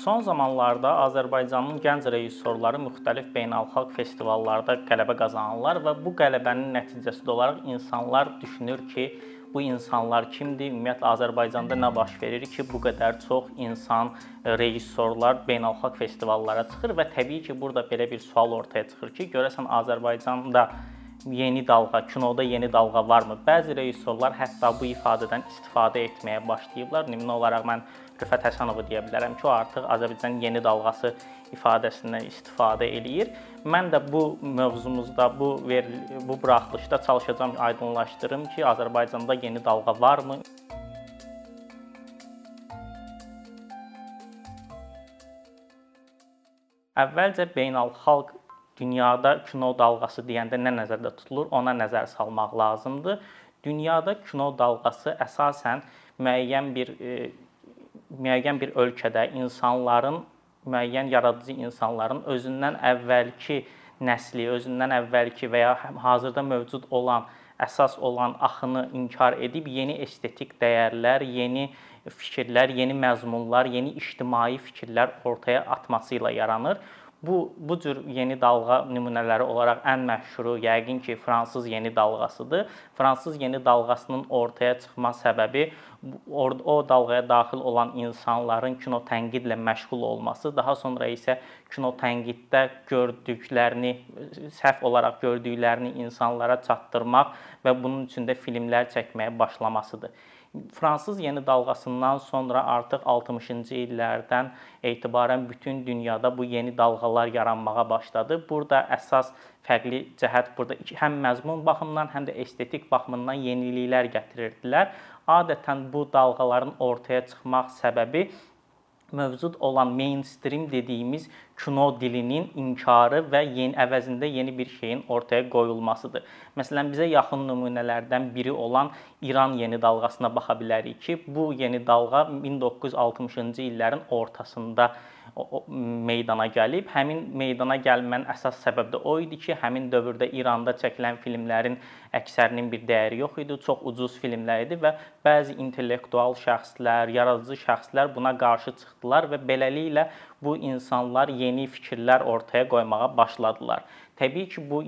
Son zamanlarda Azərbaycanın gənc rejissorları müxtəlif beynəlxalq festivallarda qələbə qazanırlar və bu qələbənin nəticəsində olaraq insanlar düşünür ki, bu insanlar kimdir? Ümumiyyətlə Azərbaycanda nə baş verir ki, bu qədər çox insan, rejissorlar beynəlxalq festivallara çıxır və təbii ki, burada belə bir sual ortaya çıxır ki, görəsən Azərbaycanda yeni dalğa, kinoda yeni dalğa varmı? Bəzi rejissorlar hətta bu ifadədən istifadə etməyə başlayıblar. Nümunə olaraq mən Rüfət Həsənovu deyə bilərəm ki, o artıq Azərbaycanın yeni dalğası ifadəsindən istifadə eləyir. Mən də bu mövzumuzda, bu bu buraxılışda çalışacağam aydınlaşdırım ki, Azərbaycanda yeni dalğa varmı? Əvvəlcə beynəlxalq dünyada kino dalğası deyəndə nə nəzərdə tutulur, ona nəzər salmaq lazımdır. Dünyada kino dalğası əsasən müəyyən bir e, müəyyən bir ölkədə insanların müəyyən yaradıcı insanların özündən əvvəlki nəsli, özündən əvvəlki və ya hazırda mövcud olan əsas olan axını inkar edib yeni estetik dəyərlər, yeni fikirlər, yeni məzmunlar, yeni ictimai fikirlər ortaya atması ilə yaranır. Bu bu cür yeni dalğa nümunələri olaraq ən məşhuru yəqin ki, fransız yeni dalğasıdır. Fransız yeni dalğasının ortaya çıxma səbəbi o dalğaya daxil olan insanların kino tənqidlə məşğul olması, daha sonra isə kino tənqiddə gördüklərini, səhv olaraq gördüklərini insanlara çatdırmaq və bunun üçün də filmlər çəkməyə başlamasıdır. Fransız yeni dalğasından sonra artıq 60-cı illərdən etibarən bütün dünyada bu yeni dalğalar yaranmağa başladı. Burada əsas fərqli cəhət burada həm məzmun baxımından, həm də estetik baxımından yeniliklər gətirirdilər. Adətən bu dalğaların ortaya çıxmaq səbəbi mövcud olan mainstream dediyimiz kino dilinin inkarı və yeni əvəzində yeni bir şeyin ortaya qoyulmasıdır. Məsələn, bizə yaxın nümunələrdən biri olan İran yeni dalğasına baxa bilərik ki, bu yeni dalğa 1960-cı illərin ortasında meydana gəlib. Həmin meydana gəlmənin əsas səbəbi də o idi ki, həmin dövrdə İranda çəkilən filmlərin əksərinin bir dəyəri yox idi, çox ucuz filmlər idi və bəzi intellektual şəxslər, yaradıcı şəxslər buna qarşı çıxdılar və beləliklə bu insanlar yeni fikirlər ortaya qoymağa başladılar. Təbii ki, bu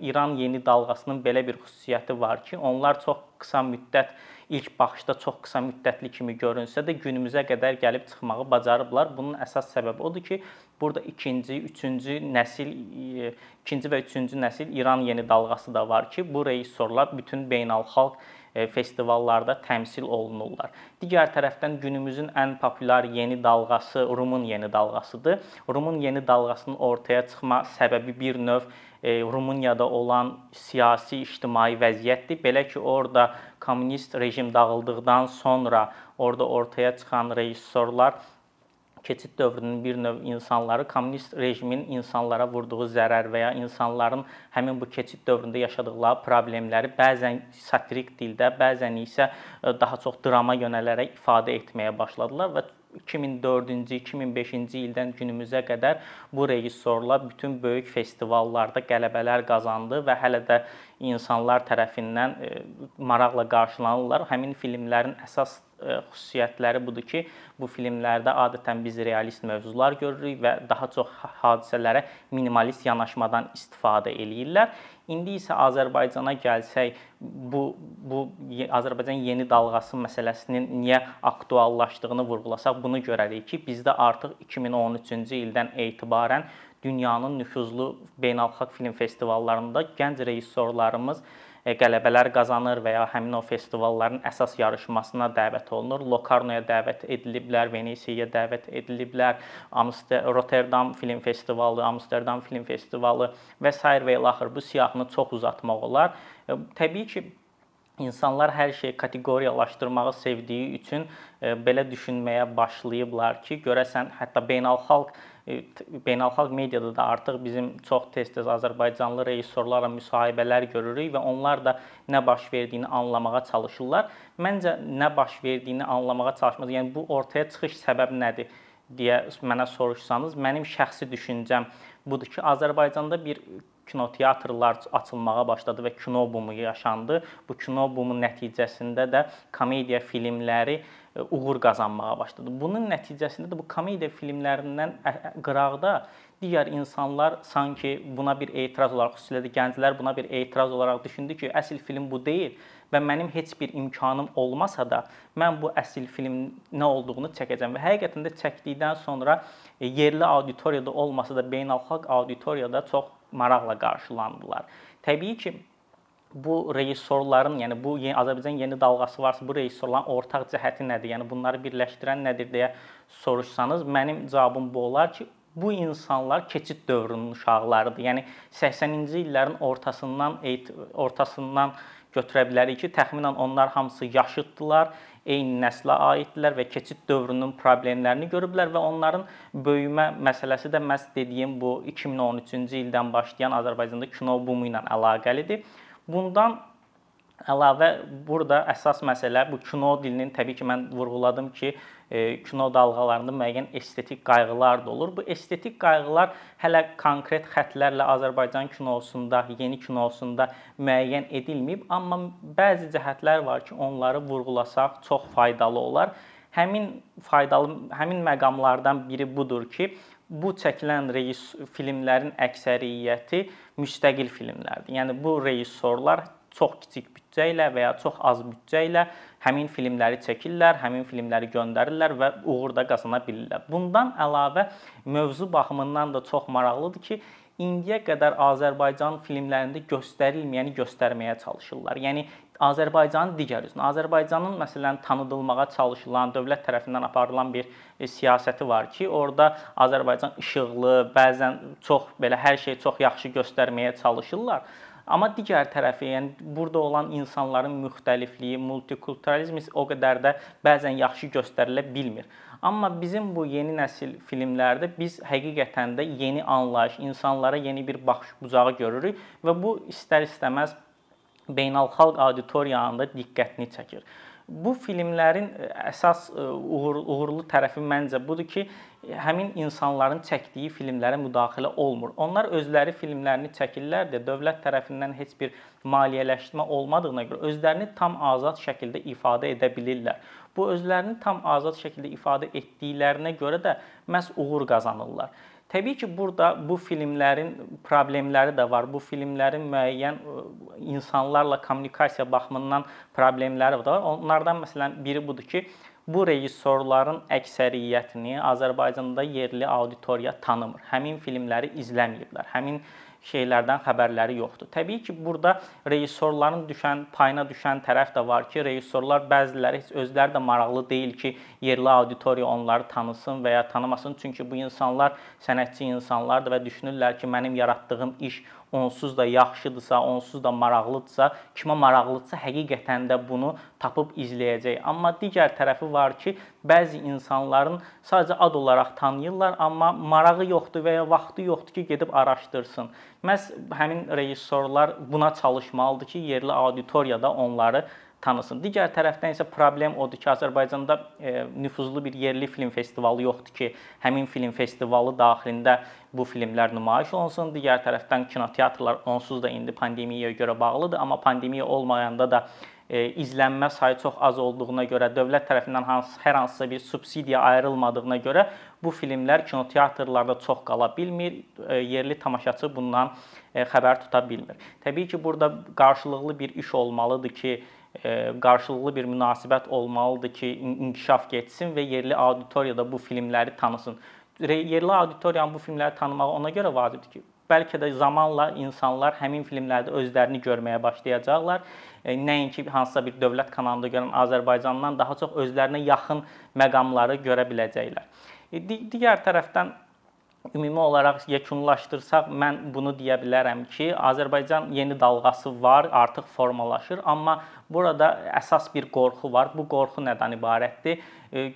İran yeni dalğasının belə bir xüsusiyyəti var ki, onlar çox qısa müddət ilk baxışda çox qısa müddətli kimi görünsə də günümüzə qədər gəlib çıxmağı bacarıblar. Bunun əsas səbəbi odur ki, burada ikinci, üçüncü nəsil, ikinci və üçüncü nəsil İran yeni dalğası da var ki, bu rejissorlar bütün beynəlxalq festivallarda təmsil olunurlar. Digər tərəfdən günümüzün ən populyar yeni dalğası Rumun yeni dalğasıdır. Rumun yeni dalğasının ortaya çıxma səbəbi bir növ e, Rumuniyada olan siyasi, ictimai vəziyyətdir. Belə ki, orada kommunist rejim dağıldıqdan sonra orada ortaya çıxan rejissorlar keçid dövrünün bir növ insanları kommunist rejimin insanlara vurduğu zərər və ya insanların həmin bu keçid dövründə yaşadıkları problemləri bəzən satirik dildə, bəzən isə e, daha çox drama yönələrək ifadə etməyə başladılar və 2004-cü, 2005-ci ildən günümüzə qədər bu rejissorlar bütün böyük festivallarda qələbələr qazandı və hələ də insanlar tərəfindən e, maraqla qarşılanırlar. Həmin filmlərin əsas xüsusiyyətləri budur ki, bu filmlərdə adətən biz realist mövzular görürük və daha çox hadisələrə minimalist yanaşmadan istifadə eləyirlər. İndi isə Azərbaycana gəlsək, bu bu Azərbaycan yeni dalğası məsələsinin niyə aktuallaşdığını vurğulasaq, bunu görərik ki, bizdə artıq 2013-cü ildən etibarən dünyanın nüfuzlu beynəlxalq film festivallarında gənc rejissorlarımız E, qələbələr qazanır və ya həmin o festivalların əsas yarışmasına dəvət olunur. Locarnoya dəvət ediliblər, Venesiyaya dəvət ediliblər, Amsterdam, Rotterdam Film Festivalı, Amsterdam Film Festivalı və s. və ilaxır. Bu siyahını çox uzatmaq olar. E, təbii ki, insanlar hər şeyi kateqoriyalaşdırmağı sevdiyi üçün e, belə düşünməyə başlayıblar ki, görəsən hətta beynəlxalq beynəlxalq mediada da artıq bizim çox tez-tez Azərbaycanlı rejissorlarla müsahibələr görürük və onlar da nə baş verdiyini anlamağa çalışırlar. Məncə nə baş verdiyini anlamağa çalışmaz. Yəni bu ortaya çıxış səbəbi nədir deyə mənə soruşsanız, mənim şəxsi düşüncəm budur ki, Azərbaycanda bir kinoteatrlar açılmağa başladı və kino bumu yaşandı. Bu kino bumu nəticəsində də komediya filmləri e, uğur qazanmağa başladı. Bunun nəticəsində də bu komediya filmlərindən qıraqda digər insanlar sanki buna bir etiraz olaraq, xüsusilə də gənclər buna bir etiraz olaraq düşündü ki, əsl film bu deyil və mənim heç bir imkanım olmasa da mən bu əsl film nə olduğunu çəkəcəm və həqiqətən də çəkdikdən sonra e, yerli auditoriyada olmasa da beynəlxalq auditoriyada çox maraqla qarşılandılar. Təbii ki, bu rejissorların, yəni bu Azərbaycan yeni dalğası varsa, bu rejissorların ortaq cəhəti nədir? Yəni bunları birləşdirən nədir deyə soruşsanız, mənim cavabım bu olar ki, bu insanlar keçid dövrünün uşaqlarıdır. Yəni 80-ci illərin ortasından ortasından götürə bilərik ki, təxminən onlar hamısı yaşıddılar, eyni nəslə aiddirlər və keçid dövrünün problemlərini görüblər və onların böyümə məsələsi də məhz dediyim bu 2013-cü ildən başlayan Azərbaycanda kino bumu ilə əlaqəlidir. Bundan Əlavə burada əsas məsələ bu kino dilinin təbii ki, mən vurğuladım ki, kino dalğalarında müəyyən estetik qayğılar da olur. Bu estetik qayğılar hələ konkret xətlərlə Azərbaycan kinosunda, yeni kinosunda müəyyən edilməyib, amma bəzi cəhətlər var ki, onları vurğulasaq çox faydalı olar. Həmin faydalı həmin məqamlardan biri budur ki, bu çəkilən reis filmlərin əksəriyyəti müstəqil filmlərdir. Yəni bu rejissorlar çox kiçik büdcə ilə və ya çox az büdcə ilə həmin filmləri çəkirlər, həmin filmləri göndərirlər və uğur da qazana bilirlər. Bundan əlavə mövzu baxımından da çox maraqlıdır ki, indiyə qədər Azərbaycan filmlərində göstərilməyəni göstərməyə çalışırlar. Yəni Azərbaycanın digər üzünə, Azərbaycanın məsələn tanıdılmağa çalışılan, dövlət tərəfindən aparılan bir e, siyasəti var ki, orada Azərbaycan işıqlı, bəzən çox belə hər şeyi çox yaxşı göstərməyə çalışırlar. Amma digər tərəfi, yəni burada olan insanların müxtəlifliyi, multikulturalizm o qədər də bəzən yaxşı göstərilə bilmir. Amma bizim bu yeni nəsil filmlərdə biz həqiqətən də yeni anlayış, insanlara yeni bir baxış bucağı görürük və bu istər-istəməz beynəlxalq auditoriyanın da diqqətini çəkir. Bu filmlərin e, əsas e, uğur, uğurlu tərəfi məncə budur ki, həmin insanların çəkdiyi filmlərə müdaxilə olmur. Onlar özləri filmlərini çəkirlər də dövlət tərəfindən heç bir maliyyələşdirmə olmadığına görə özlərini tam azad şəkildə ifadə edə bilirlər. Bu özlərini tam azad şəkildə ifadə etdiklərinə görə də məhz uğur qazanırlar. Təbii ki, burada bu filmlərin problemləri də var. Bu filmlərin müəyyən insanlarla kommunikasiya baxımından problemləri də var. Onlardan məsələn biri budur ki, bu rejissorların əksəriyyətini Azərbaycanda yerli auditoriya tanımır. Həmin filmləri izləməyiblər. Həmin şeylərdən xəbərləri yoxdur. Təbii ki, burada rejissorların düşən, payına düşən tərəf də var ki, rejissorlar bəziləri heç özləri də maraqlı deyil ki, yerli auditoriya onları tanısın və ya tanımasın. Çünki bu insanlar sənətçi insanlardır və düşünürlər ki, mənim yaratdığım iş onsuz da yaxşıdırsa, onsuz da maraqlıdırsa, kimə maraqlıdırsa həqiqətən də bunu tapıb izləyəcək. Amma digər tərəfi var ki, bəzi insanların sadəcə ad olaraq tanıyırlar, amma marağı yoxdur və ya vaxtı yoxdur ki, gedib araşdırsın. Məs həmin rejissorlar buna çalışmalıdır ki, yerli auditoriyada onları tanısın. Digər tərəfdən isə problem odur ki, Azərbaycanda e, nüfuzlu bir yerli film festivalı yoxdur ki, həmin film festivalı daxilində bu filmlər nümayiş olunsun. Digər tərəfdən kinoteatrlar onsuz da indi pandemiyaya görə bağlıdır, amma pandemiya olmayanda da e, izlənmə sayı çox az olduğuna görə, dövlət tərəfindən hansı hər hansısa bir subsidiya ayrılmadığına görə bu filmlər kinoteatrlarda çox qala bilmir. E, yerli tamaşaçı bundan e, xəbər tuta bilmir. Təbii ki, burada qarşılıqlı bir iş olmalıdır ki, qarşılıqlı bir münasibət olmalıdır ki, inkişaf getsin və yerli auditoriyada bu filmləri tanısın. Yerli auditoriyanın bu filmləri tanımağı ona görə vacibdir ki, bəlkə də zamanla insanlar həmin filmlərdə özlərini görməyə başlayacaqlar. Nəinki hansısa bir dövlət kanalında görən Azərbaycandan daha çox özlərinə yaxın məqamları görə biləcəklər. Digər tərəfdən ümumi olaraq yekunlaşdırsaq mən bunu deyə bilərəm ki, Azərbaycan yeni dalğası var, artıq formalaşır, amma Burada əsas bir qorxu var. Bu qorxu nədən ibarətdir?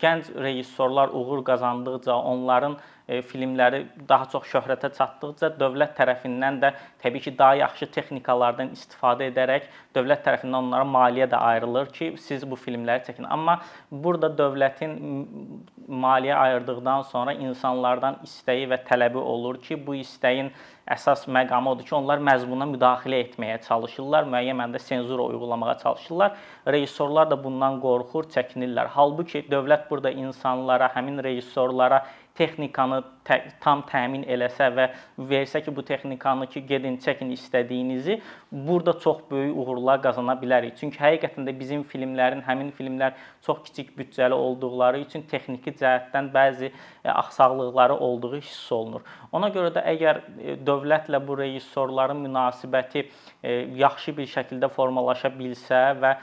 Gənc rejissorlar uğur qazandıqca, onların E, filmləri daha çox şöhrətə çatdıqca dövlət tərəfindən də təbii ki, daha yaxşı texnikalardan istifadə edərək dövlət tərəfindən onlara maliyyə də ayrılır ki, siz bu filmləri çəkin. Amma burada dövlətin maliyyə ayırdıqdan sonra insanlardan istəyi və tələbi olur ki, bu istəyin əsas məqamı odur ki, onlar məzmuna müdaxilə etməyə çalışırlar, müəyyən məndə senzura uygulamağa çalışırlar. Rejissorlar da bundan qorxur, çəkinirlər. Halbuki dövlət burada insanlara, həmin rejissorlara texnikanı tə, tam təmin eləsə və versə ki, bu texnikanı ki, gedin, çəkin istədiyinizi, burada çox böyük uğurlar qazana bilərik. Çünki həqiqətən də bizim filmlərin, həmin filmlər çox kiçik büdcəli olduqları üçün texniki cəhətdən bəzi e, axsaqlıqları olduğu hiss olunur. Ona görə də əgər e, dövlətlə bu rejissorların münasibəti e, yaxşı bir şəkildə formalaşa bilsə və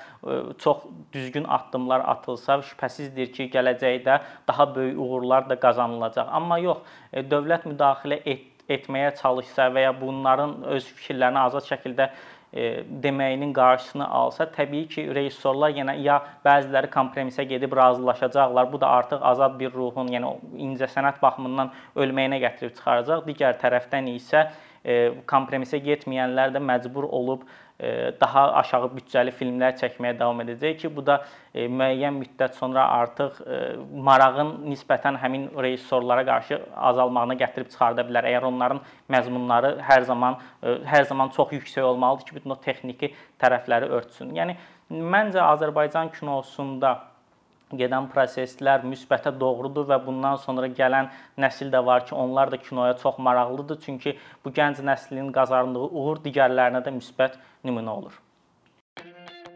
çox düzgün addımlar atılsa, şübhəsizdir ki, gələcəkdə daha böyük uğurlar da qazanılacaq. Amma yox, E, dövlət müdaxilə et, etməyə çalışsa və ya bunların öz fikirlərini azad şəkildə e, deməyinin qarşısını alsa, təbii ki, rejissorlar yenə ya bəziləri kompromisə gedib razılaşacaqlar. Bu da artıq azad bir ruhun, yəni incəsənət baxımından ölməyinə gətirib çıxaracaq. Digər tərəfdən isə e, kompromisə getməyənlər də məcbur olub daha aşağı büdcəli filmlər çəkməyə davam edəcək ki, bu da e, müəyyən müddət sonra artıq e, marağın nisbətən həmin rejissorlara qarşı azalmağına gətirib çıxarda bilər. Əgər onların məzmunları hər zaman e, hər zaman çox yüksək olmalıdır ki, bütün o texniki tərəfləri örtsün. Yəni məncə Azərbaycan kinosunda gedən proseslər müsbətə doğrudur və bundan sonra gələn nəsil də var ki, onlar da kinoya çox maraqlıdır. Çünki bu gənc nəslin qazandığı uğur digərlərinə də müsbət nümunə olur.